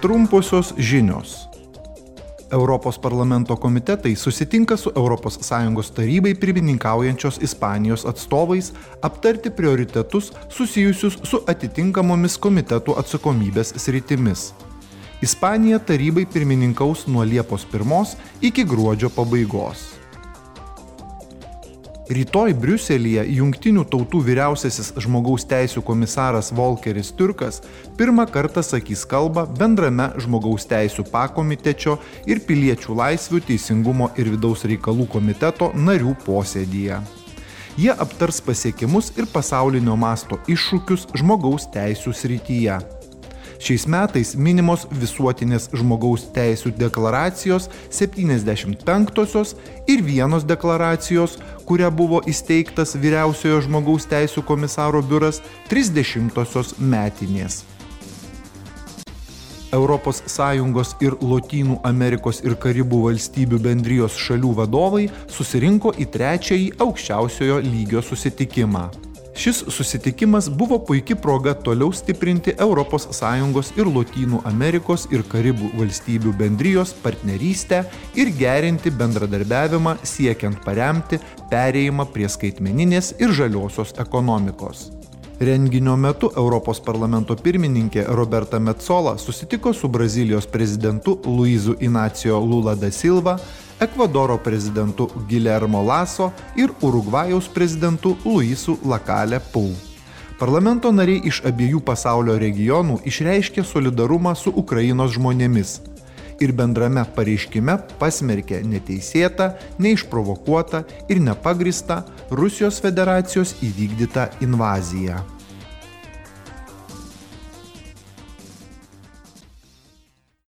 Trumposios žinios. Europos parlamento komitetai susitinka su ES tarybai pirmininkaujančios Ispanijos atstovais aptarti prioritetus susijusius su atitinkamomis komitetų atsakomybės sritimis. Ispanija tarybai pirmininkaus nuo Liepos 1 iki gruodžio pabaigos. Rytoj Briuselėje Junktinių tautų vyriausiasis žmogaus teisų komisaras Volkeris Turkas pirmą kartą sakys kalbą bendrame žmogaus teisų pakomitečio ir piliečių laisvių teisingumo ir vidaus reikalų komiteto narių posėdyje. Jie aptars pasiekimus ir pasaulinio masto iššūkius žmogaus teisų srityje. Šiais metais minimos visuotinės žmogaus teisų deklaracijos 75-osios ir vienos deklaracijos, kuria buvo įsteigtas Vyriausiojo žmogaus teisų komisaro biuras 30-osios metinės. ES ir Lotynų Amerikos ir Karibų valstybių bendrijos šalių vadovai susirinko į trečiąjį aukščiausiojo lygio susitikimą. Šis susitikimas buvo puikia proga toliau stiprinti ES ir Lotynų Amerikos ir Karibų valstybių bendrijos partnerystę ir gerinti bendradarbiavimą siekiant paremti perėjimą prie skaitmeninės ir žaliosios ekonomikos. Renginio metu Europos parlamento pirmininkė Roberta Metzola susitiko su Brazilijos prezidentu Luizu Inacio Lula da Silva, Ekvadoro prezidentu Guillermo Laso ir Urugvajaus prezidentu Luisu Lakale Pau. Parlamento nariai iš abiejų pasaulio regionų išreiškė solidarumą su Ukrainos žmonėmis ir bendrame pareiškime pasmerkė neteisėtą, neišprovokuotą ir nepagristą Rusijos federacijos įvykdytą invaziją.